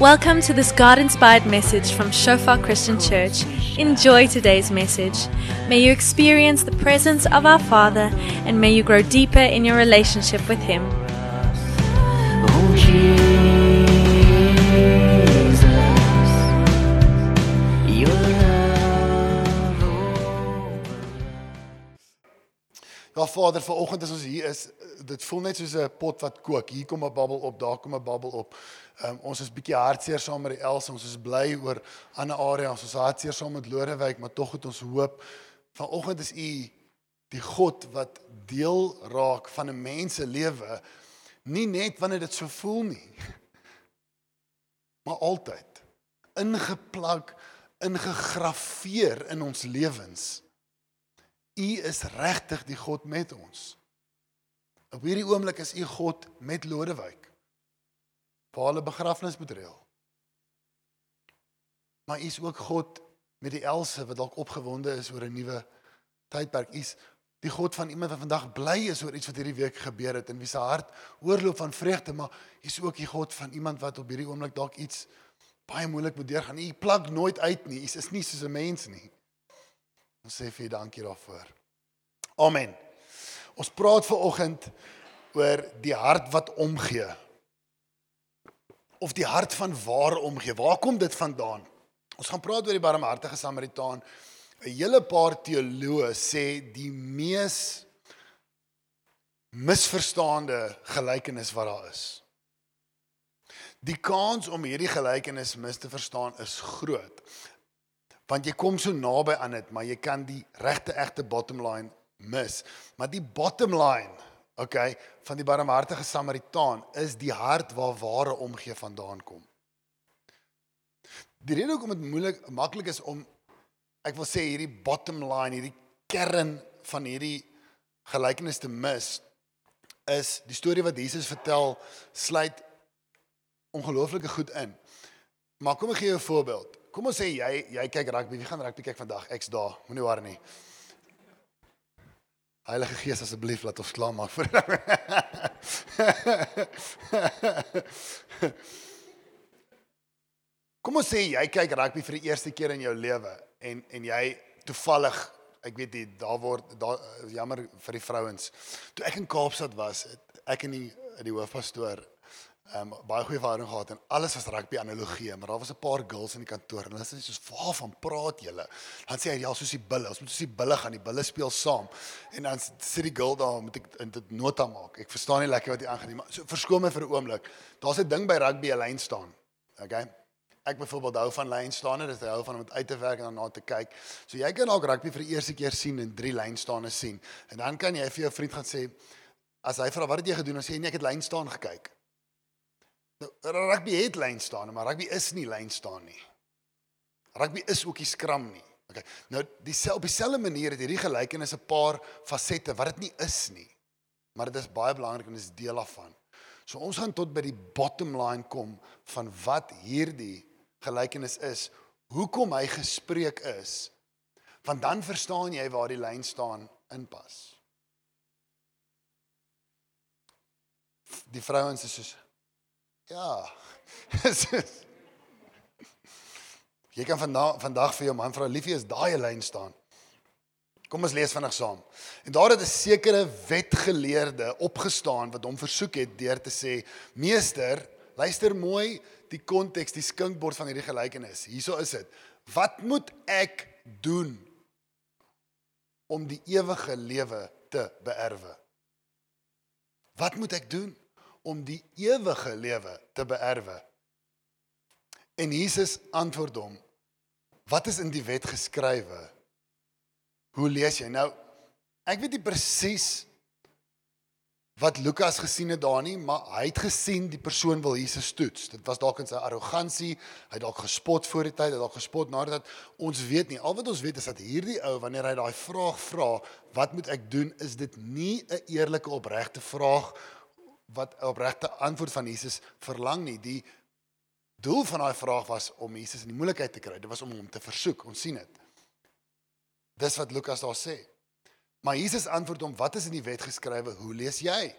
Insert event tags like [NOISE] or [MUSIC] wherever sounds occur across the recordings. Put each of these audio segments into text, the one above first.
Welcome to this God inspired message from Shofar Christian Church. Enjoy today's message. May you experience the presence of our Father and may you grow deeper in your relationship with Him. Ja Vader, vanoggend as ons hier is, dit voel net soos 'n pot wat kook. Hier kom 'n babbel op, daar kom 'n babbel op. Um, ons is bietjie hartseer saam met die Els, ons is bly oor ander areas. Ons is hartseer saam met Lodewyk, maar tog het ons hoop. Vanoggend is U die God wat deel raak van 'n mens se lewe, nie net wanneer dit so voel nie, maar altyd ingeplak, ingegrafieer in ons lewens. U is regtig die God met ons. Op hierdie oomblik is u God met Lodewyk. Vir hulle begrafnis moet reël. Maar u is ook God met die Else wat dalk opgewonde is oor 'n nuwe tydperk. U is die God van iemand wat vandag bly is oor iets wat hierdie week gebeur het en wie se hart oorloop van vreugde, maar u is ook die God van iemand wat op hierdie oomblik dalk iets baie moeilik moet deurgaan. U plak nooit uit nie. U is nie soos 'n mens nie. Ons sê vir U dankie daarvoor. Amen. Ons praat ver oggend oor die hart wat omgee. Of die hart van waar omgee. Waar kom dit vandaan? Ons gaan praat oor die barmhartige Samaritaan. 'n Hele paar teoloë sê die mees misverstaande gelykenis wat daar is. Die kans om hierdie gelykenis mis te verstaan is groot. Want jy kom so naby aan dit, maar jy kan die regte egte bottom line mis. Maar die bottom line, okay, van die barmhartige Samaritaan is die hart waar ware omgee vandaan kom. Die rede hoekom dit moeilik maklik is om ek wil sê hierdie bottom line, hierdie kern van hierdie gelykenis te mis is die storie wat Jesus vertel sluit ongelooflike goed in. Maar kom ek gee jou 'n voorbeeld. Kom ons sê jy jy kyk rugby, wie gaan rugby kyk vandag? Ek's daar. Moenie worry nie. Heilige Gees asseblief laat ons klaar maak vir. [LAUGHS] Kom ons sê jy kyk rugby vir die eerste keer in jou lewe en en jy toevallig ek weet nie daar word daar jammer vir die vrouens. Toe ek in Kaapstad was, het ek en die die hoofpastoor um, baie goeie verhouding gehad en alles was rugby analogie, maar daar was 'n paar girls in die kantoor en hulle sê soos waarvan praat julle? Dan sê hy ja, soos die bulle, ons moet soos die bulle gaan, die bulle speel saam. En dan sê die girl daar, moet ek dit nota maak. Ek verstaan nie lekker wat hy aangaan nie, maar so verskoon my vir 'n oomblik. Daar's 'n ding by rugby 'n lyn staan. Okay? Ek byvoorbeeld hou van lyn staan, dit hou van om uit te werk en dan na te kyk. So jy kan dalk rugby vir die eerste keer sien en drie lyn staane sien. En dan kan jy vir jou vriend gaan sê as hy vra wat het jy gedoen, dan sê jy nee, ek het lyn staan gekyk. Nou rugby het lyn staan, maar rugby is nie lyn staan nie. Rugby is ook nie skram nie. Okay. Nou dieselfde op dieselfde manier het hierdie gelykenis 'n paar fasette wat dit nie is nie. Maar dit is baie belangrik en dit is deel daarvan. So ons gaan tot by die bottom line kom van wat hierdie gelykenis is, hoekom hy gespreek is. Want dan verstaan jy waar die lyn staan inpas. Die vrouens is soos Ja. [LAUGHS] Jy kan vandag vandag vir jou man vra liefie is daai lyn staan. Kom ons lees vinnig saam. En daar het 'n sekere wetgeleerde opgestaan wat hom versoek het deur te sê: "Meester, luister mooi die konteks, die skinkbord van hierdie gelykenis. Hierso is dit. Wat moet ek doen om die ewige lewe te beerwe? Wat moet ek doen?" Om die ewige lewe te beerwe. En Jesus antwoord hom: Wat is in die wet geskrywe? Hoe lees jy nou? Ek weet nie presies wat Lukas gesien het daar nie, maar hy het gesien die persoon wil Jesus toets. Dit was dalk in sy arrogansie, hy het dalk gespot voor die tyd, hy het dalk gespot nadat ons weet nie. Al wat ons weet is dat hierdie ou wanneer hy daai vraag vra, wat moet ek doen, is dit nie 'n eerlike opregte vraag wat opregte antwoord van Jesus verlang nie. Die doel van daai vraag was om Jesus in die moeilikheid te kry. Dit was om hom te versoek. Ons sien dit. Dis wat Lukas daar sê. Maar Jesus antwoord hom: "Wat is in die wet geskrywe? Hoe lees jy?"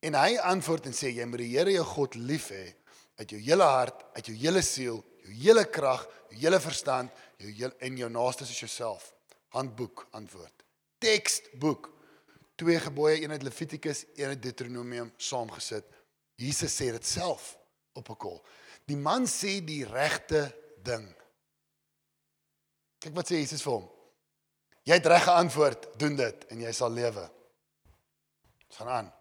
En hy antwoord en sê: "Jy moet die Here jou God lief hê uit jou hele hart, uit jou hele siel, jou hele krag, jou hele verstand, jou heel, en jou naaste soos jouself. Handboek antwoord. Teksboek. Twee gebooie, een uit Levitikus, een uit Deuteronomium saamgesit. Jesus sê dit self op 'n kol. Die man sê die regte ding. Kyk wat sê Jesus vir hom. Jy het reg geantwoord, doen dit en jy sal lewe. Dit gaan aan.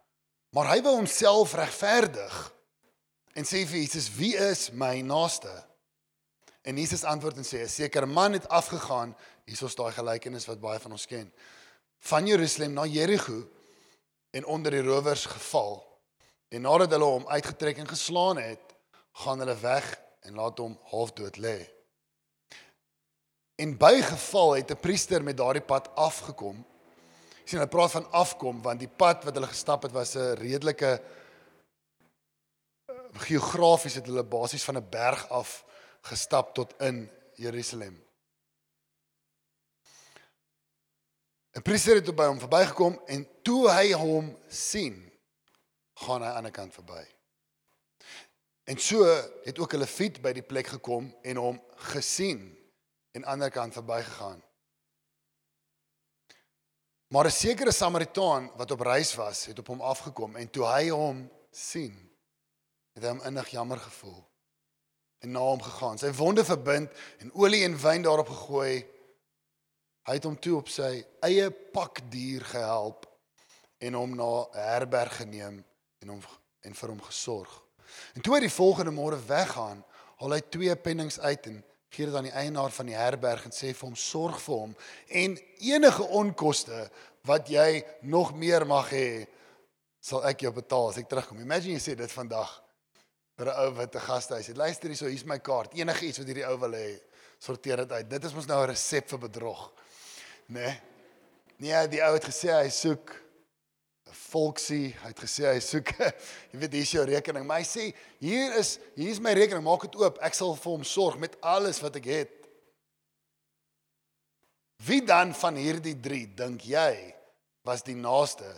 Maar hy wou homself regverdig en sê vir Jesus, "Wie is my naaste?" En Jesus antwoord en sê, "’n Sekere man het afgegaan, hiersoos daai gelykenis wat baie van ons ken, van Jerusalem na Jerigo en onder die rowers geval. En nadat hulle hom uitgetrek en geslaan het, gaan hulle weg en laat hom halfdood lê. En by geval het 'n priester met daardie pad afgekom. Jy sien, hulle praat van afkom want die pad wat hulle gestap het was 'n redelike geografies het hulle basies van 'n berg af gestap tot in Jerusalem. 'n Priester het by hom verbygekom en toe hy hom sien, gaan hy aan die ander kant verby. En so het ook 'n leviet by die plek gekom en hom gesien en aan die ander kant verbygegaan. Maar 'n sekere Samaritaan wat op reis was, het op hom afgekom en toe hy hom sien, het hy hom innig jammer gevoel en na hom gegaan. Sy wonde verbind en olie en wyn daarop gegooi. Hy het hom toe op sy eie pakdier gehelp en hom na 'n herberg geneem en hom en vir hom gesorg. En toe hy die volgende môre weggaan, haal hy twee pennings uit en gee dit aan die eienaar van die herberg en sê vir hom sorg vir hom en enige onkoste wat jy nog meer mag hê, sal ek jou betaal as ek terugkom. Imagine jy sê dit vandag vir 'n ou wat 'n gastehuis het. Luister hierso, hier's my kaart. Enige iets wat hierdie ou wil hê, sorteer dit uit. Dit is mos nou 'n resep vir bedrog. Né? Nee? nee, die ou het gesê hy soek 'n volksie. Hy het gesê hy soek [LAUGHS] jy weet hier's jou rekening, maar hy sê hier is hier's my rekening, maak dit oop. Ek sal vir hom sorg met alles wat ek het. Wie dan van hierdie 3 dink jy was die naaste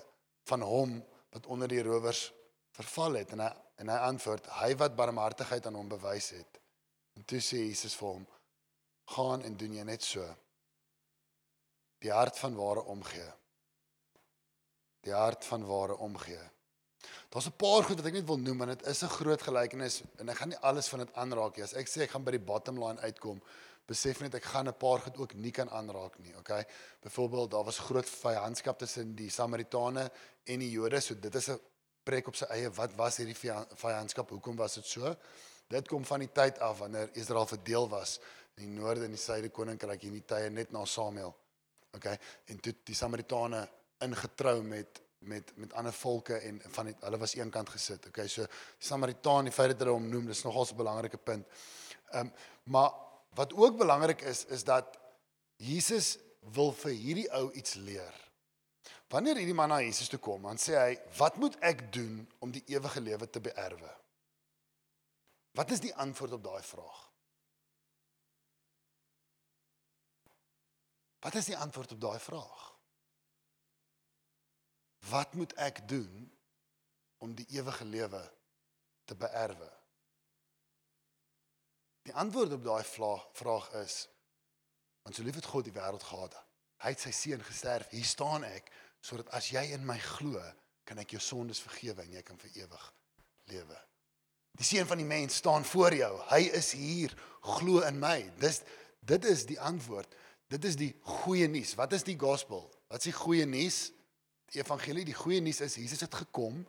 van hom wat onder die rowers verval het en hy En hy antwoord: "Hy wat barmhartigheid aan hom bewys het." En toe sê Jesus vir hom: "Gaan en doen jy net so." Die hart van ware omgee. Die hart van ware omgee. Daar's 'n paar goed wat ek net wil noem en dit is 'n groot gelykenis en ek gaan nie alles van dit aanraak nie. As ek sê ek gaan by die bottom line uitkom, besef net ek gaan 'n paar goed ook nie kan aanraak nie, okay? Byvoorbeeld, daar was groot vyandskap tussen die Samaritane en die Jode, so dit is 'n preek op sy eie wat was hierdie vyandskap hoekom was dit so dit kom van die tyd af wanneer Israel verdeel was in die noorde en die suide koninkryk in die tye net na Samuel OK en toe die Samaritane ingetrou met met met ander volke en van die, hulle was eenkant gesit OK so die Samaritaan die feit dat hulle hom noem dis nogals 'n belangrike punt ehm um, maar wat ook belangrik is is dat Jesus wil vir hierdie ou iets leer Wanneer hierdie man na Jesus toe kom, dan sê hy, "Wat moet ek doen om die ewige lewe te beerwe?" Wat is die antwoord op daai vraag? Wat is die antwoord op daai vraag? Wat moet ek doen om die ewige lewe te beerwe? Die antwoord op daai vraag is want so lief het God die wêreld gehad. Hy het sy seun gesterf. Hier staan ek sodat as jy in my glo, kan ek jou sondes vergewe en jy kan vir ewig lewe. Die seun van die mens staan voor jou. Hy is hier. Glo in my. Dis dit is die antwoord. Dit is die goeie nuus. Wat is die gospel? Wat is die goeie nuus? Die evangelie, die goeie nuus is Jesus het gekom,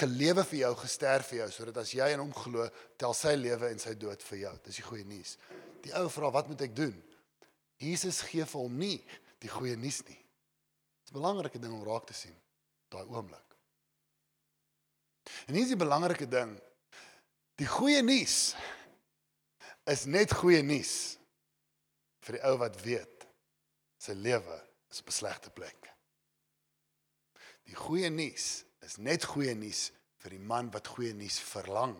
gelewe vir jou, gesterf vir jou sodat as jy in hom glo, tel sy lewe en sy dood vir jou. Dis die goeie nuus. Die ou vra, wat moet ek doen? Jesus gee vir hom nie die goeie nuus nie. 'n belangrike ding om raak te sien daai oomblik. En hier is die belangrike ding. Die goeie nuus is net goeie nuus vir die ou wat weet sy lewe is op 'n slegte plek. Die goeie nuus is net goeie nuus vir die man wat goeie nuus verlang.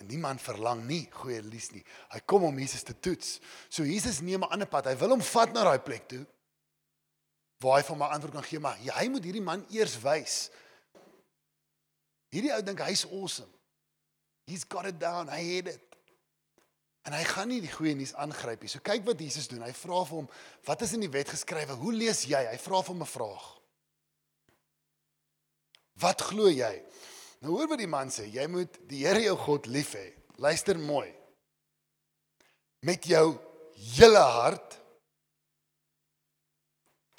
En die man verlang nie goeie nuus nie. Hy kom om Jesus te toets. So Jesus neem 'n ander pad. Hy wil hom vat na daai plek toe waar hy vir my antwoord kan gee, maar hy moet hierdie man eers wys. Hierdie ou dink hy's awesome. He's got it down. Hy het dit. En hy gaan nie die goeie nuus aangryp nie. So kyk wat Jesus doen. Hy vra vir hom, "Wat is in die wet geskrywe? Hoe lees jy?" Hy vra vir hom 'n vraag. Wat glo jy? Nou hoor wat die man sê, jy moet die Here jou God lief hê. Luister mooi. Met jou hele hart.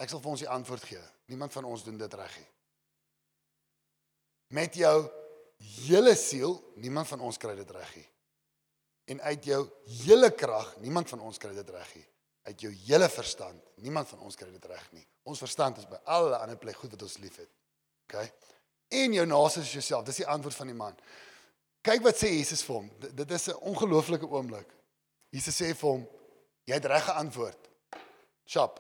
Ek sal vir ons die antwoord gee. Niemand van ons doen dit reg nie. Met jou hele siel, niemand van ons kry dit reg nie. En uit jou hele krag, niemand van ons kry dit reg nie. Uit jou hele verstand, niemand van ons kry dit reg nie. Ons verstand is by alle ander plek goed wat ons liefhet. OK? En jou naaste is jouself. Dis die antwoord van die man. Kyk wat sê Jesus vir hom. D- Dit is 'n ongelooflike oomblik. Jesus sê vir hom, jy het reg geantwoord. Shop.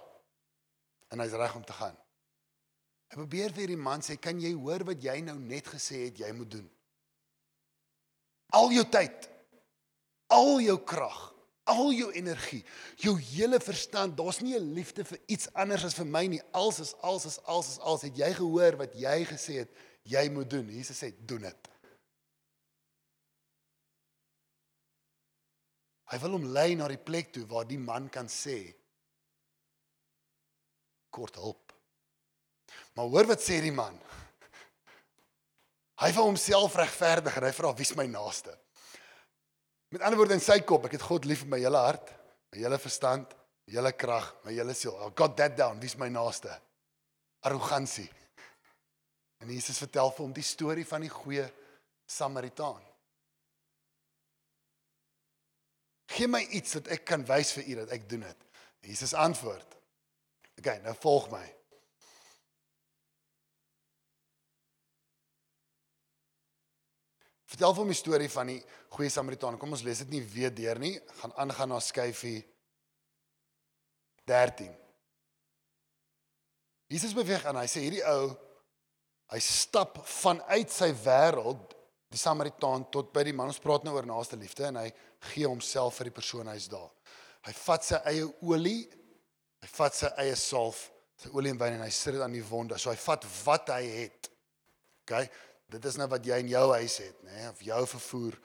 En hy's reg om te gaan. Hy probeer vir die man sê, "Kan jy hoor wat jy nou net gesê het jy moet doen?" Al jou tyd, al jou krag, al jou energie, jou hele verstand, daar's nie 'n liefde vir iets anders as vir my nie. Als is als is als is als het jy gehoor wat jy gesê het jy moet doen. Jesus sê, "Doen dit." Hy wil hom lei na die plek toe waar die man kan sê kort hulp. Maar hoor wat sê die man? [LAUGHS] Hy wil homself regverdig en hy vra wie's my naaste? Met ander woorde in sy kop, ek het God lief met my hele hart, my hele verstand, my hele krag, my hele siel. I got that down. Wie's my naaste? Arrogansie. En Jesus vertel vir hom die storie van die goeie Samaritaan. Gee my iets dat ek kan wys vir u dat ek doen dit. Jesus antwoord. OK, nou volg my. Vertel vir die storie van die goeie Samaritaan. Kom ons lees dit nie weer deur nie. Gaan aangaan na skyfie 13. Jesus beweeg aan. Hy sê hierdie ou hy stap vanuit sy wêreld die Samaritaan tot by die man. Ons praat nou oor naaste liefde en hy gee homself vir die persoon hy's daar. Hy vat sy eie olie, hy vat sy eie salf, sy olie en wyn en hy sit dit aan die wonde. So hy vat wat hy het. OK? Dit is nou wat jy in jou huis het, nê, nee? of jou vervoer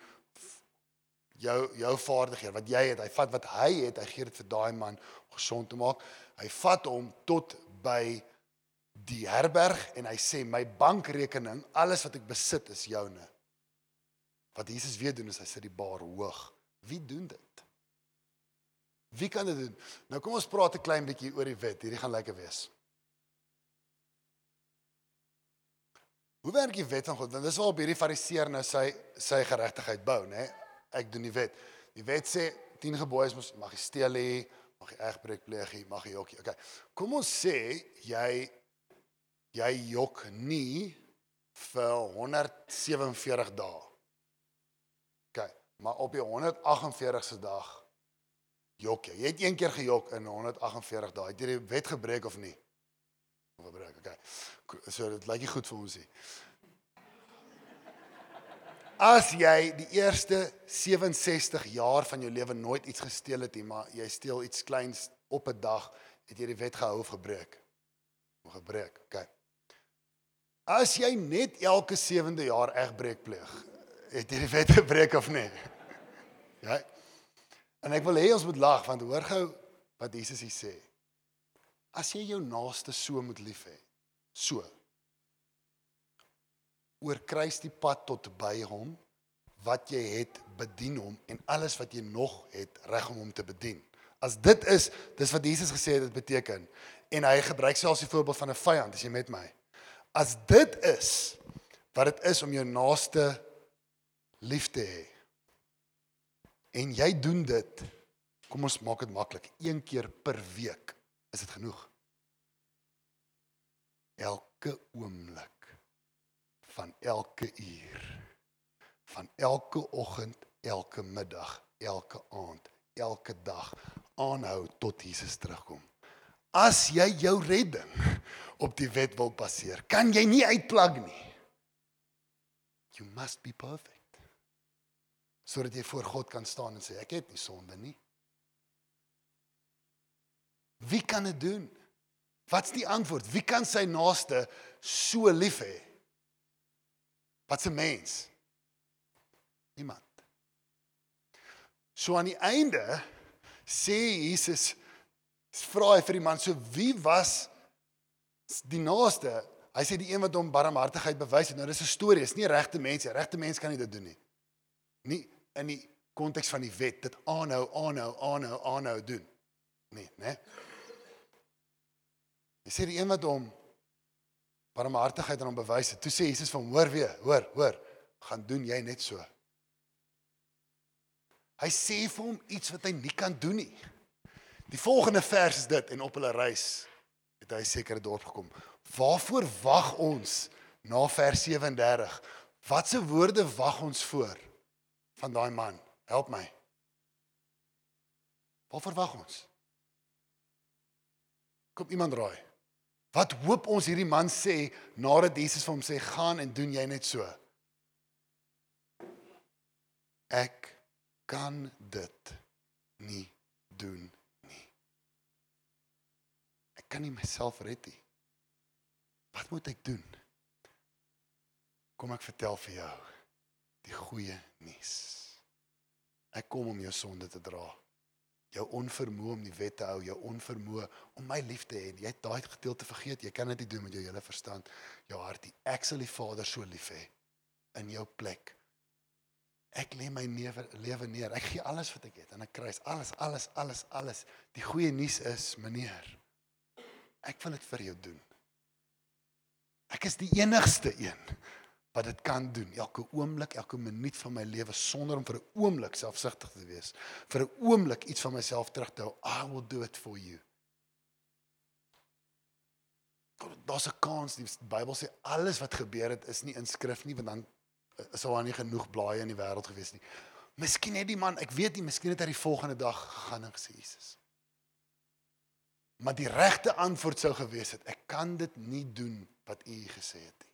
jou jou vaardighede wat jy het. Hy vat wat hy het, hy gee dit vir daai man om gesond te maak. Hy vat hom tot by die herberg en hy sê my bankrekening, alles wat ek besit is joune. Wat Jesus weer doen is hy sit die bar hoog. Wie doen dit? Wie kan dit doen? Nou kom ons praat 'n klein bietjie oor die wet. Hierdie gaan lekker wees. Hoe werk die wet van God? Want dis waarop hierdie fariseer nou sy sy geregtigheid bou, né? Ek doen die wet. Die wet sê 10 gebooie mos mag jy steel nie, mag jy egbreek pleeg nie, mag jy jokkie. Okay. Kom ons sê jy jy jok nie vir 147 dae. OK, maar op die 148ste dag jok jy. Jy het een keer gejok in 148 dae. Het jy die wet gebreek of nie? Gebreek. OK. So dit lyk nie goed vir ons nie. As jy die eerste 67 jaar van jou lewe nooit iets gesteel het nie, maar jy steel iets kleins op 'n dag, het jy die wet gehou of gebreek? Of gebreek. OK. As jy net elke sewende jaar egbreek pleeg, het jy die wet gebreek of nie? Ja. En ek wil hê ons moet lag want hoor gou wat Jesus hier sê. As jy jou naaste so moet lief hê, so oor kruis die pad tot by hom wat jy het bedien hom en alles wat jy nog het reg om hom te bedien. As dit is, dis wat Jesus gesê het dit beteken en hy gebruik selfs die voorbeeld van 'n vyand as jy met my. As dit is wat dit is om jou naaste lief te hê en jy doen dit kom ons maak dit maklik een keer per week is dit genoeg elke oomblik van elke uur van elke oggend, elke middag, elke aand, elke dag aanhou tot Jesus terugkom. As jy jou redding op die wet wil baseer, kan jy nie uitplug nie. You must be perfect. Sodat jy voor God kan staan en sê ek het nie sonde nie. Wie kan dit doen? Wat's die antwoord? Wie kan sy naaste so lief hê? Wat's 'n mens? Niemand. So aan die einde sê Jesus vra hy vir die man so wie was die naaste? Hy sê die een wat hom barmhartigheid bewys het. Nou dis 'n storie, is nie regte mense. Regte mense kan nie dit doen nie. Nie in die konteks van die wet dit aanhou, aanhou, aanhou, aanhou doen. Nee, né? Hy sê die een wat hom barmhartigheid aan hom bewys het. Toe sê Jesus van hoor weer, hoor, hoor, gaan doen jy net so. Hy sê vir hom iets wat hy nie kan doen nie. Die volgende vers is dit en op hulle reis het hy sekere dorp gekom. Waarvoor wag ons na vers 37? Watse woorde wag ons voor van daai man? Help my. Waarvoor wag ons? Kom iemand raai. Wat hoop ons hierdie man sê nadat Jesus vir hom sê gaan en doen jy net so? Ek kan dit nie doen nie. Ek kan nie myself red nie. Wat moet ek doen? Kom ek vertel vir jou die goeie nuus. Ek kom om jou sonde te dra. Jou onvermoë om die wet te hou, jou onvermoë om my lief te hê. Jy het daai gedeelte vergeet. Jy kan dit nie doen met jou hele verstand, jou hart. Ek sal die Vader so lief hê in jou plek. Ek lê my newe, lewe neer. Ek gee alles wat ek het aan 'n kruis. Alles, alles, alles, alles. Die goeie nuus is, meneer, ek wil dit vir jou doen. Ek is die enigste een wat dit kan doen. Elke oomblik, elke minuut van my lewe sonder om vir 'n oomblik selfsugtig te wees, vir 'n oomblik iets van myself terug te hou. I will do it for you. Daar's 'n kans, die Bybel sê alles wat gebeur het is nie in skrif nie, want dan sou daar nie genoeg blaaie in die wêreld gewees nie. Miskien het die man, ek weet nie, miskien het hy die volgende dag gegaan en gesê Jesus. Maar die regte antwoord sou gewees het, ek kan dit nie doen wat u gesê het nie.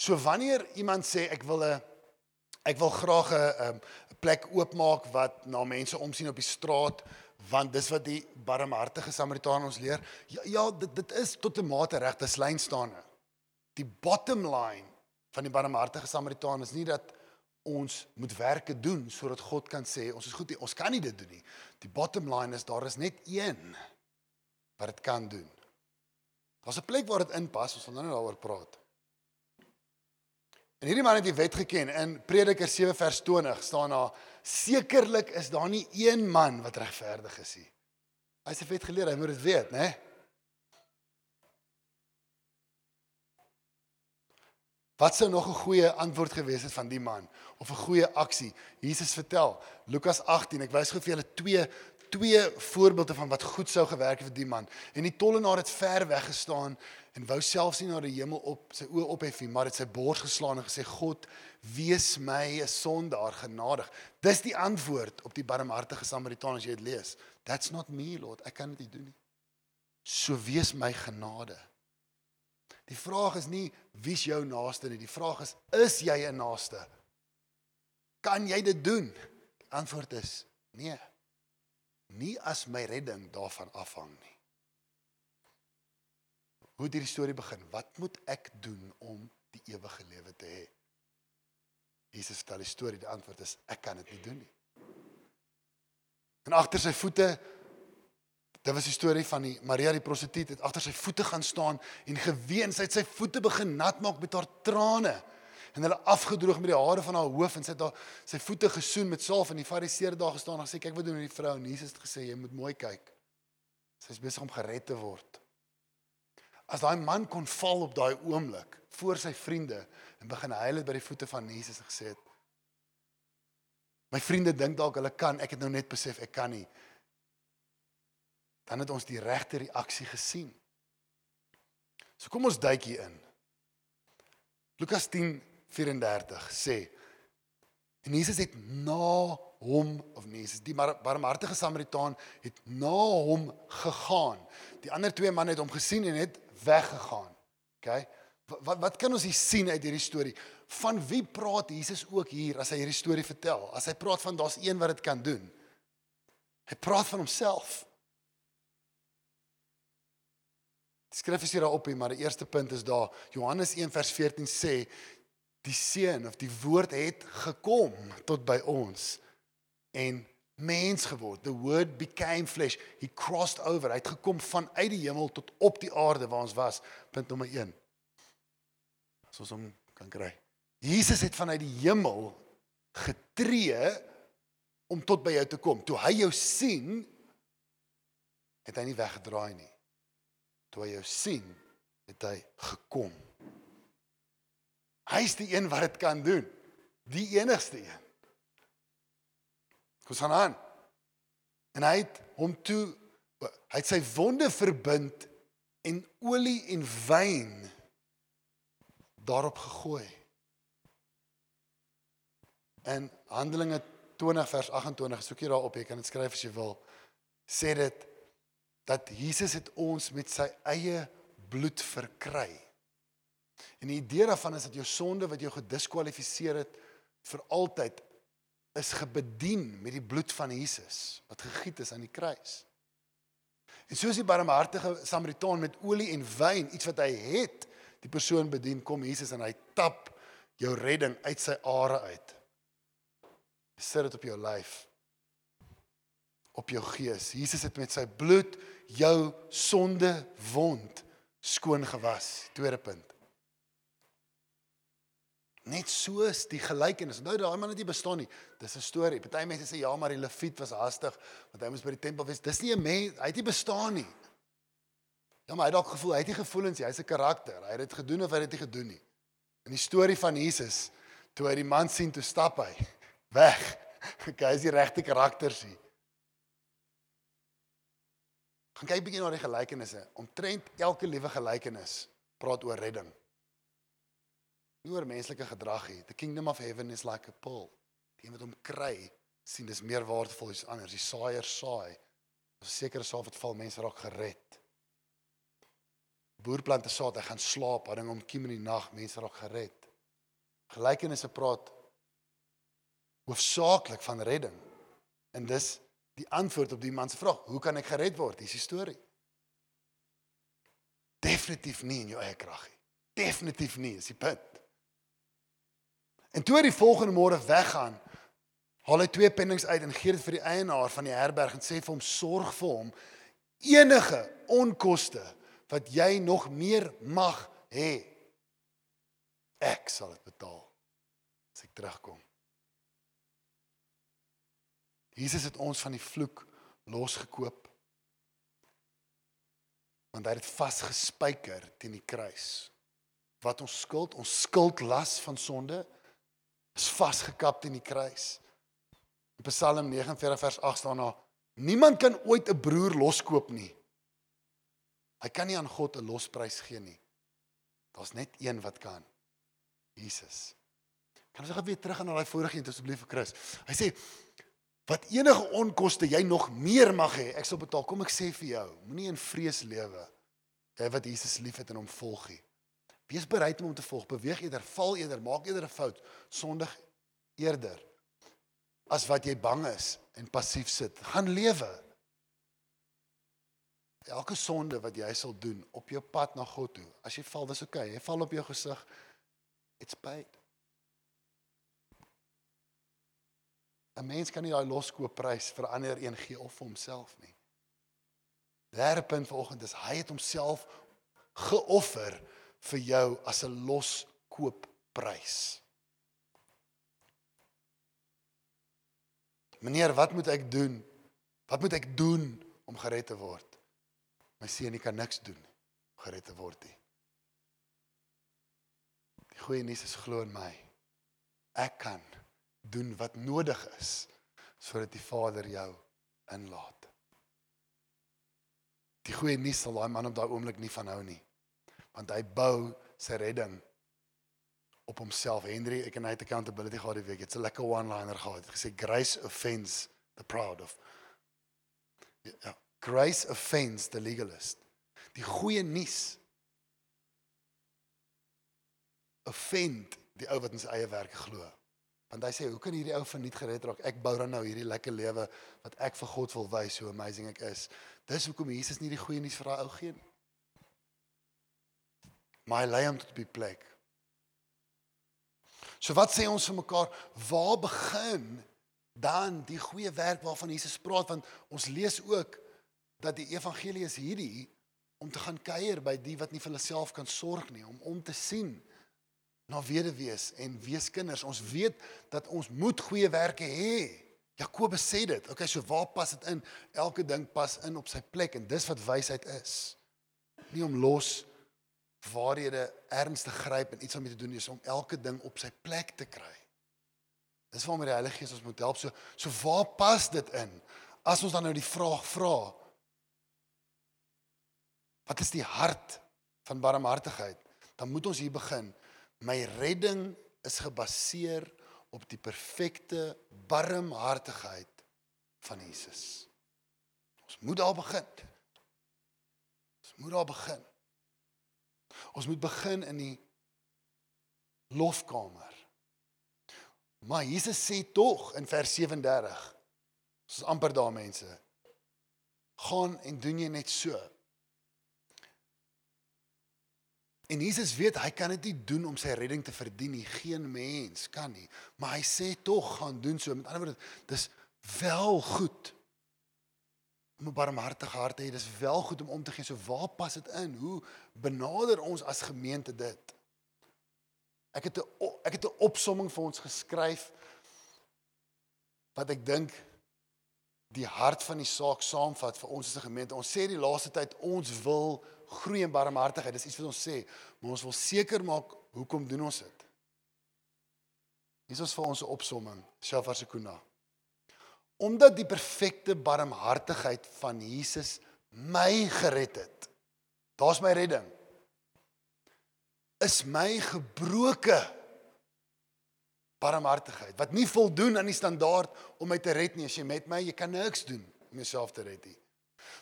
So wanneer iemand sê ek wil 'n ek wil graag 'n 'n plek oopmaak wat na mense omsien op die straat want dis wat die barmhartige Samaritaan ons leer. Ja, ja dit dit is tot 'n mate reg, dis lynstaande. Die bottom line van die barmhartige Samaritaan is nie dat ons moet werke doen sodat God kan sê ons is goed, ons kan nie dit doen nie. Die bottom line is daar is net een wat dit kan doen. Daar's 'n plek waar dit inpas, ons gaan nou daaroor praat. En hierdie man het die wet geken. In Prediker 7 vers 20 staan daar: "Sekerlik is daar nie een man wat regverdig is nie." Hy sê wet geleer, hy moet dit weet, né? Wat sou nog 'n goeie antwoord gewees het van die man of 'n goeie aksie? Jesus vertel, Lukas 18, ek wys gou vir julle twee twee voorbeelde van wat goed sou gewerk het vir die man. En die tollenaar het ver weg gestaan en wou selfs nie na die hemel op sy oë ophef nie, maar het sy bors geslaan en gesê: "God, wees my 'n sondaar genadig." Dis die antwoord op die barmhartige Samaritaan as jy dit lees. That's not me, Lord. Ek kan dit nie doen nie. So wees my genade. Die vraag is nie wie's jou naaste nie. Die vraag is is jy 'n naaste? Kan jy dit doen? Die antwoord is nee. Nie as my redding daarvan afhang nie. Hoe het hierdie storie begin? Wat moet ek doen om die ewige lewe te hê? Jesus vertel die storie. Die antwoord is ek kan dit nie doen nie. En agter sy voete Dit was die storie van die Maria die prostituut het agter sy voete gaan staan en geween. Sy het sy voete begin nat maak met haar trane en hulle afgedroog met die hare van haar hoof en sy het haar sy voete gesoen met salf en die fariseer daar gestaan en gesê kyk wat doen hierdie vrou en Jesus het gesê jy moet mooi kyk. Sy's besig om gered te word. As daai man kon val op daai oomblik voor sy vriende en begin huil het by die voete van Jesus en gesê het My vriende dink dalk hulle kan, ek het nou net besef ek kan nie. Dan het ons die regte reaksie gesien. So kom ons duik hier in. Lukas 10:34 sê en Jesus het na hom of nee, Jesus die barmhartige Samaritaan het na hom gegaan. Die ander twee manne het hom gesien en het weggegaan. OK? Wat wat kan ons hier sien uit hierdie storie? Van wie praat Jesus ook hier as hy hierdie storie vertel? As hy praat van daar's een wat dit kan doen. Hy praat van homself. Die skrif is hier daarop, maar die eerste punt is daar. Johannes 1 vers 14 sê die seun of die woord het gekom tot by ons en mens geword. The word became flesh. He crossed over. Hy het gekom vanuit die hemel tot op die aarde waar ons was. Punt nommer 1. As ons hom kan kry. Jesus het vanuit die hemel getree om tot by jou te kom. Toe hy jou sien, het hy nie weggedraai nie. Toe hy jou sien, het hy gekom. Hy's die een wat dit kan doen. Die enigste een. Kom aan aan. En hy het hom toe hy het sy wonde verbind en olie en wyn daarop gegooi. In Handelinge 20 vers 28, soek jy daarop, jy kan dit skryf as jy wil. Sê dit dat Jesus het ons met sy eie bloed verkry. En die idee daarvan is dat jou sonde wat jou gediskwalifiseer het vir altyd is gebedien met die bloed van Jesus wat gegiet is aan die kruis. En soos die barmhartige Samaritaan met olie en wyn, iets wat hy het, die persoon bedien, kom Jesus en hy tap jou redding uit sy are uit. Hy sit dit op jou lyf. Op jou gees. Jesus het met sy bloed jou sonde wond skoon gewas. Tweede punt. Net soos die gelykenis. Nou daai man het nie bestaan nie. Dis 'n storie. Party mense sê ja, maar die leviet was haastig want hy moes by die tempel wees. Dis nie 'n mens, hy het nie bestaan nie. Ja, maar hy het dalk gevoel, hy het nie gevoelens nie. Hy's 'n karakter. Hy het dit gedoen of hy het dit nie gedoen nie. In die storie van Jesus, toe hy die man sien toe stap hy [LAUGHS] weg. Okay, hy is die regte karakter sien. Gaan kyk bietjie na die gelykenisse. Omtrent elke liewe gelykenis praat oor redding. Nie oor menslike gedrag nie. The kingdom of heaven is like a pearl. Die wat hom kry, sien dis meer waardevol as anders. Die saaier saai. As sekere saad wat val, mense raak gered. Boer plant 'n saad, hy gaan slaap, hy ding om kiem in die nag, mense raak gered. Gelykenisse praat hoofsaaklik van redding. En dis die antwoord op die man se vraag, hoe kan ek gered word? Dis die storie. Definitief nie in jou eie krag nie. Definitief nie, is die punt. En toe hy die volgende môre weggaan, haal hy twee pennings uit en gee dit vir die eienaar van die herberg en sê vir hom: "Sorg vir hom enige onkoste wat jy nog meer mag hê. Ek sal dit betaal as ek terugkom." Jesus het ons van die vloek losgekoop. Want hy het dit vasgespijker teen die kruis. Wat ons skuld, ons skuldlas van sonde is vasgekap teen die kruis. In Psalm 49 vers 8 staan daar: Niemand kan ooit 'n broer loskoop nie. Hy kan nie aan God 'n losprys gee nie. Daar's net een wat kan. Jesus. Kan ons gou weer terug gaan na daai vorige een asseblief vir Chris. Hy sê wat enige onkoste jy nog meer mag hê, ek sal betaal. Kom ek sê vir jou, moenie in vrees lewe. Jy wat Jesus liefhet en hom volg nie. Wees bereid om hom te volg. Beweeg eerder, val eerder, maak eerder 'n fout, sondig eerder as wat jy bang is en passief sit. Gaan lewe. Elke sonde wat jy sal doen op jou pad na God toe. As jy val, dis oukei. Okay. Jy val op jou gesig. It's paid. 'n Mens kan nie daai loskoopprys vir ander een gee of vir homself nie. Derde punt vanoggend is hy het homself geoffer vir jou as 'n loskoopprys. Meneer, wat moet ek doen? Wat moet ek doen om gered te word? My seun, jy kan niks doen om gered te word nie. Die goeie nuus is glo in my. Ek kan doen wat nodig is sodat die Vader jou inlaat. Die goeie nuus sal daai man op daai oomblik nie van hou nie want hy bou sy redding op homself. Henry, ek en hy het accountability gehad die week. Dit's 'n lekker one-liner gehad. Hy gesê grace offends the proud of. Ja, grace offends the legalist. Die goeie nuus offend die ou wat in sy eie werk glo. Want hy sê, hoe kan hierdie ou van nie gered raak? Ek bou dan nou hierdie lekker lewe wat ek vir God wil wys hoe amazing ek is. Dis hoekom Jesus nie die goeie nuus vir daai ou gee nie. Maar hy lei hom tot die plek. So wat sê ons vir mekaar? Waar begin dan die goeie werk waarvan Jesus praat want ons lees ook dat die evangelie is hierdie om te gaan kuier by die wat nie vir hulle self kan sorg nie, om om te sien na weduwees en weeskinders. Ons weet dat ons moet goeie werke hê. Jakobus sê dit. Okay, so waar pas dit in? Elke ding pas in op sy plek en dis wat wysheid is. Nie om los waarhede ernstig gryp en iets om mee te doen is om elke ding op sy plek te kry. Dis waarom die Heilige Gees ons moet help. So so waar pas dit in? As ons dan nou die vraag vra, wat is die hart van barmhartigheid? Dan moet ons hier begin. My redding is gebaseer op die perfekte barmhartigheid van Jesus. Ons moet daar begin. Ons moet daar begin. Ons moet begin in die lofkamer. Maar Jesus sê tog in vers 37. Ons is amper daar mense. Gaan en doen jy net so. En Jesus weet hy kan dit nie doen om sy redding te verdien nie. Geen mens kan nie. Maar hy sê tog gaan doen so. Met ander woorde, dis wel goed om 'n barmhartige hart te hê. Dis wel goed om om te gee. So waar pas dit in? Hoe benader ons as gemeente dit? Ek het 'n ek het 'n opsomming vir ons geskryf wat ek dink die hart van die saak saamvat vir ons as 'n gemeente. Ons sê die laaste tyd ons wil groei in barmhartigheid. Dis iets wat ons sê, maar ons wil seker maak hoekom doen ons dit? Hier is vir ons 'n opsomming, Shafar Sekuna omdat die perfekte barmhartigheid van Jesus my gered het. Daar's my redding. Is my gebroke barmhartigheid wat nie voldoen aan die standaard om my te red nie. As jy met my, jy kan niks doen om jouself te red nie.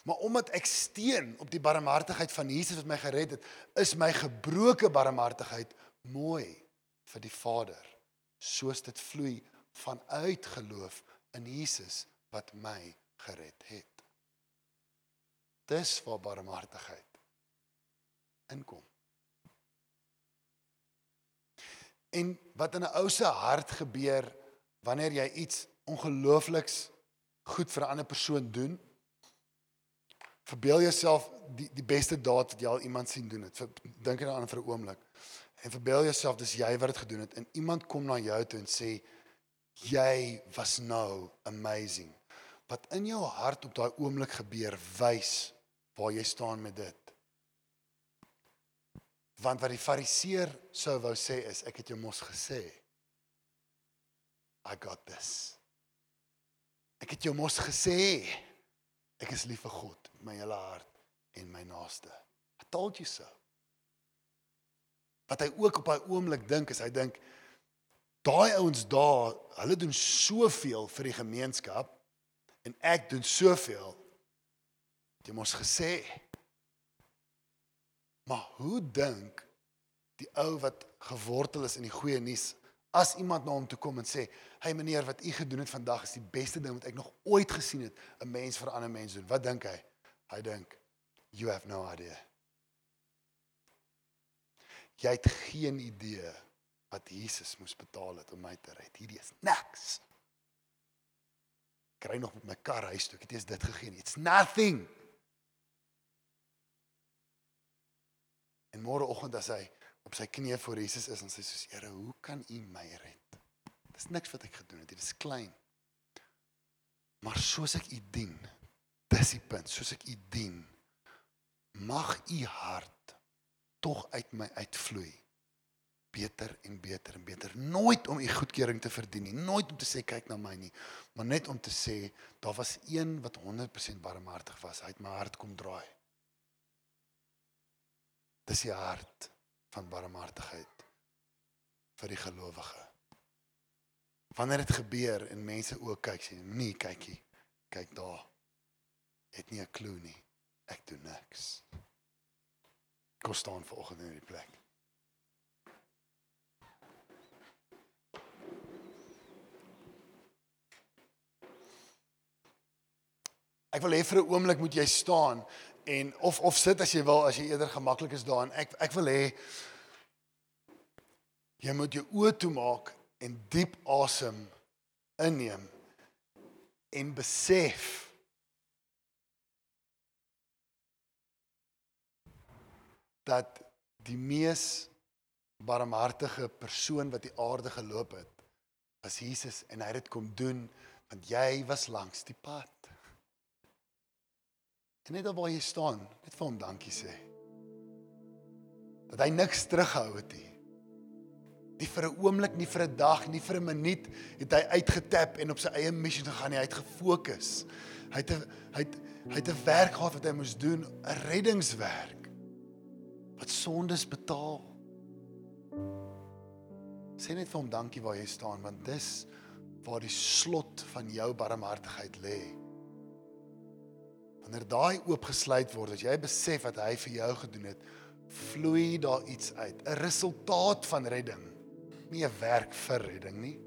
Maar omdat ek steun op die barmhartigheid van Jesus wat my gered het, is my gebroke barmhartigheid mooi vir die Vader, soos dit vloei vanuit geloof in Jesus wat my gered het. Dis waar barmhartigheid inkom. En wat in 'n ou se hart gebeur wanneer jy iets ongeloofliks goed vir 'n ander persoon doen? Verbeel jouself die die beste daad wat jy al iemand sien doen het. Dink daaraan vir 'n oomblik. En verbeel jouself dis jy wat dit gedoen het en iemand kom na jou toe en sê jy was nou amazing. Wat in jou hart op daai oomblik gebeur, wys waar jy staan met dit. Want wat die fariseer sou wou sê is ek het jou mos gesê. I got this. Ek het jou mos gesê ek is lief vir God my hele hart en my naaste. I told you so. Wat hy ook op daai oomblik dink is hy dink daai ouens daar, hulle doen soveel vir die gemeenskap en ek doen soveel. Jy mos gesê. Maar hoe dink die ou wat gewortel is in die goeie nuus as iemand na hom toe kom en sê, "Hey meneer, wat u gedoen het vandag is die beste ding wat ek nog ooit gesien het, 'n mens vir 'n ander mens doen." Wat dink hy? Hy dink, "You have no idea." Jy het geen idee wat Jesus moes betaal het om my te red. Hierdie is niks. Kry nog met my kar huis toe. Ek het eers dit gegee. It's nothing. En môreoggend as hy op sy knieë voor Jesus is en sê soos Here, hoe kan U my red? Dis niks wat ek gedoen het. Dit is klein. Maar soos ek U dien, dis die punt, soos ek U dien, mag U hart tog uit my uitvloei beter en beter en beter. Nooit om u goedkeuring te verdien nie, nooit om te sê kyk na my nie, maar net om te sê daar was een wat 100% barmhartig was. Hy het my hart kom draai. Dis die hart van barmhartigheid vir die gelowige. Wanneer dit gebeur en mense ook kyk sê, nee, kykie, kyk daar. Het nie 'n klou nie. Ek doen niks. Kom staan vanoggend in die plek. Ek wil hê vir 'n oomblik moet jy staan en of of sit as jy wil as jy eerder gemaklik is daarin. Ek ek wil hê Jy moet jou oë toemaak en diep asem inneem en besef dat die mees barmhartige persoon wat die aarde geloop het was Jesus en hy het dit kom doen want jy was langs die pad. En net waar jy staan, net vir hom dankie sê. Dat hy niks terughou het nie. Nie vir 'n oomblik, nie vir 'n dag, nie vir 'n minuut het hy uitgetap en op sy eie missie gegaan nie. Hy het gefokus. Hy het 'n hy het hy het 'n werk gehad wat hy moes doen, 'n reddingswerk wat sondes betaal. Sê net vir hom dankie waar jy staan want dis waar die slot van jou barmhartigheid lê. Wanneer daai oopgesluit word, as jy besef wat hy vir jou gedoen het, vloei daar iets uit, 'n resultaat van redding, nie 'n werk vir redding nie.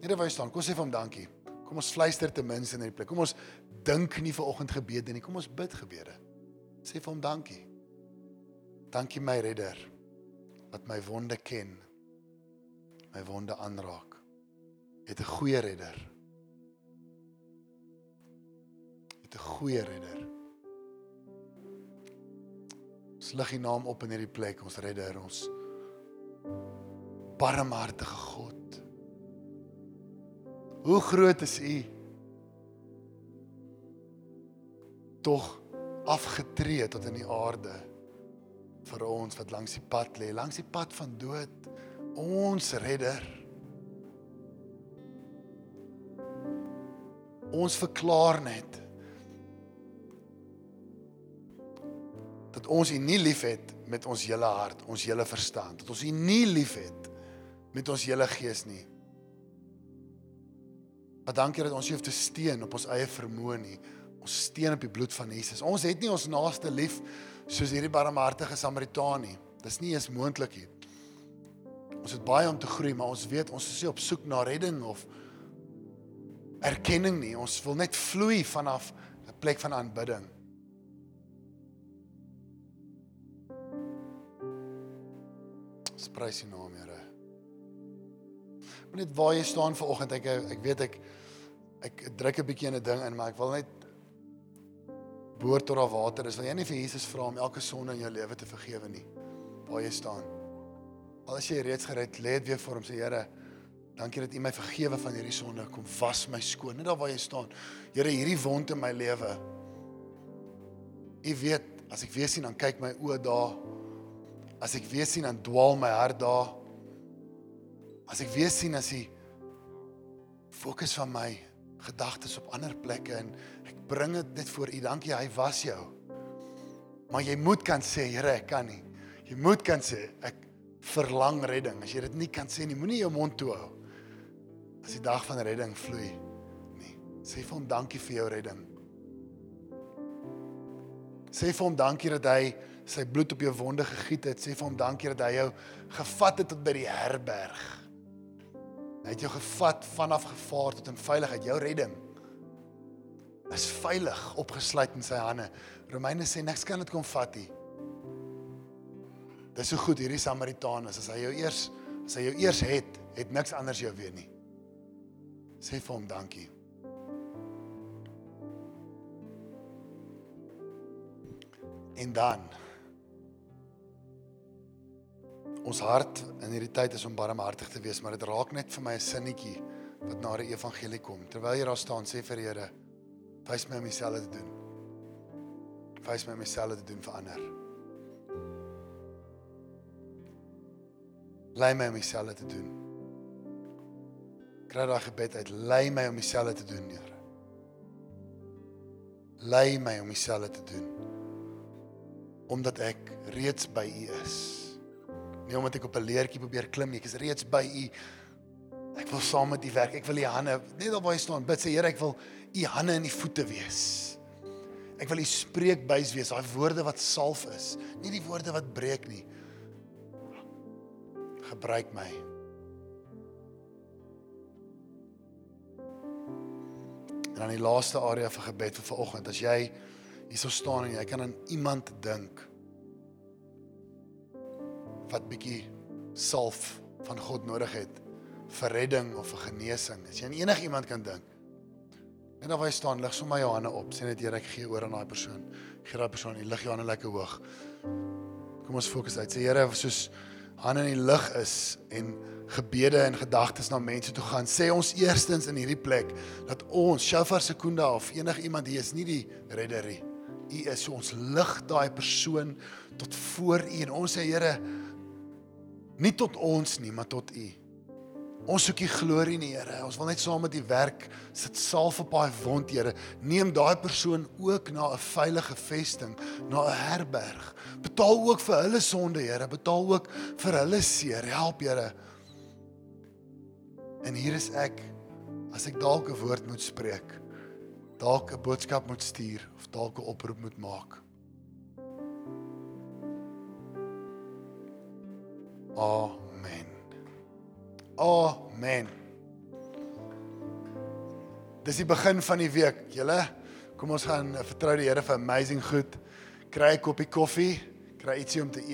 Waar jy staan, kom sê vir hom dankie. Kom ons fluister ten minste in hierdie plek. Kom ons dink nie vir oggend gebede nie. Kom ons bid gebede. Sê vir hom dankie. Dankie my redder wat my wonde ken. My wonde aanraak. Het 'n goeie redder. 'n goeie redder. Ons lig die naam op in hierdie plek, ons redder, ons barmhartige God. Hoe groot is U? Tog afgetree tot in die aarde vir ons wat langs die pad lê, langs die pad van dood, ons redder. Ons verklaar net dat ons U nie liefhet met ons hele hart, ons hele verstand, dat ons U nie liefhet met ons hele gees nie. Maar dankie dat ons nie hoef te steun op ons eie vermoë nie. Ons steun op die bloed van Jesus. Ons het nie ons naaste lief soos hierdie barmhartige Samaritaan nie. Dis nie eens moontlik nie. Ons het baie om te groei, maar ons weet ons is nie op soek na redding of erkenning nie. Ons wil net vloei vanaf 'n plek van aanbidding. Sprys U naam, Here. Maar net waar jy staan vanoggend, ek ek weet ek ek druk 'n bietjie in 'n ding in, maar ek wil net boor tot daar water is. Wil jy nie vir Jesus vra om elke sonde in jou lewe te vergewe nie? Waar jy staan. Al as jy reeds gered, lê dit weer voor hom sê Here, dankie dat U my vergewe van hierdie sonde. Kom was my skoon. Net daar waar jy staan. Here, hierdie wond in my lewe. U weet, as ek weer sien dan kyk my oë daar. As ek weer sien dan dwaal my hart daar. As ek weer sien as hy fokus van my gedagtes op ander plekke en ek bring dit net voor U. Dankie, hy was jou. Maar jy moet kan sê, Here, ek kan nie. Jy moet kan sê ek verlang redding. As jy dit nie kan sê nie, moenie jou mond toe hou. As die dag van redding vloei. Nee, sê vir hom dankie vir jou redding. Sê vir hom dankie dat hy sy bloed op jou wonde gegiet het. Sê vir hom dankie dat hy jou gevat het tot by die herberg. Hy het jou gevat vanaf gevaar tot in veiligheid, jou redding. Is veilig opgesluit in sy hande. Romeine sê niks kan dit kom vat nie. Dis so goed hierdie Samaritaan is as hy jou eers as hy jou eers het, het niks anders jou weer nie. Sê vir hom dankie. En dan ons hart in hierdie tyd is om barmhartig te wees, maar dit raak net vir my 'n sinnetjie wat na die evangelie kom. Terwyl jy daar staan, sê vir die Here, wys my om dieselfde te doen. Wys my om dieselfde te doen vir ander. Lei my om dieselfde te doen. Kry daai gebed uit, lei my om dieselfde te doen, Here. Lei my om dieselfde te doen. Omdat ek reeds by U is. Nie omdat ek op 'n leertjie probeer klim nie, ek is reeds by U. Ek wil saam met U werk. Ek wil U hande net op waar jy staan. Bid sê Here, ek wil U hande en U voete wees. Ek wil U spreekbuis wees, daai woorde wat salf is, nie die woorde wat breek nie. Gebruik my. En dan die laaste area vir gebed vir vanoggend, as jy hierso staan en jy kan aan iemand dink wat bietjie salf van God nodig het vir redding of vir genesing. As jy aan enigiemand kan dink. Daar waar jy staan, lig sommer jou hande op. Sê net Here, ek gee oor aan daai persoon. Gee daai persoon, jy lig jou hande lekker hoog. Kom ons fokus uit. Sê Here, soos hande in die lug is en gebede en gedagtes na mense toe gaan. Sê ons eerstens in hierdie plek dat ons Shofar Sekunda of enige iemand hier is nie die redder nie. U is ons lig daai persoon tot voor U en ons sê Here nie tot ons nie, maar tot U. Ons soek U glorie in die Here. Ons wil net saam met U werk. Sit salf op daai wond, Here. Neem daai persoon ook na 'n veilige vesting, na 'n herberg. Betaal ook vir hulle sonde, Here. Betaal ook vir hulle seer. Help, Here. En hier is ek as ek dalk 'n woord moet spreek, dalk 'n boodskap moet stuur of dalk 'n oproep moet maak. Amen. Amen. Dis die begin van die week. Julle, kom ons gaan vertrou die Here vir amazing goed. Kry 'n koppie koffie, kry ietsie om te eet.